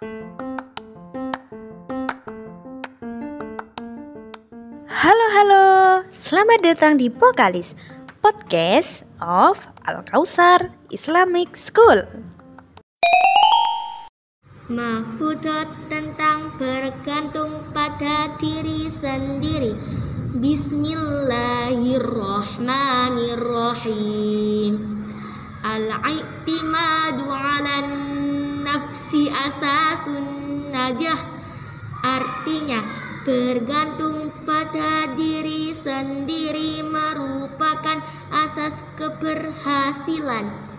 Halo halo, selamat datang di Pokalis Podcast of Al Kausar Islamic School. Mahfudat tentang bergantung pada diri sendiri. Bismillahirrahmanirrahim. Al-i'timadu ala nafsi asasun najah Artinya bergantung pada diri sendiri merupakan asas keberhasilan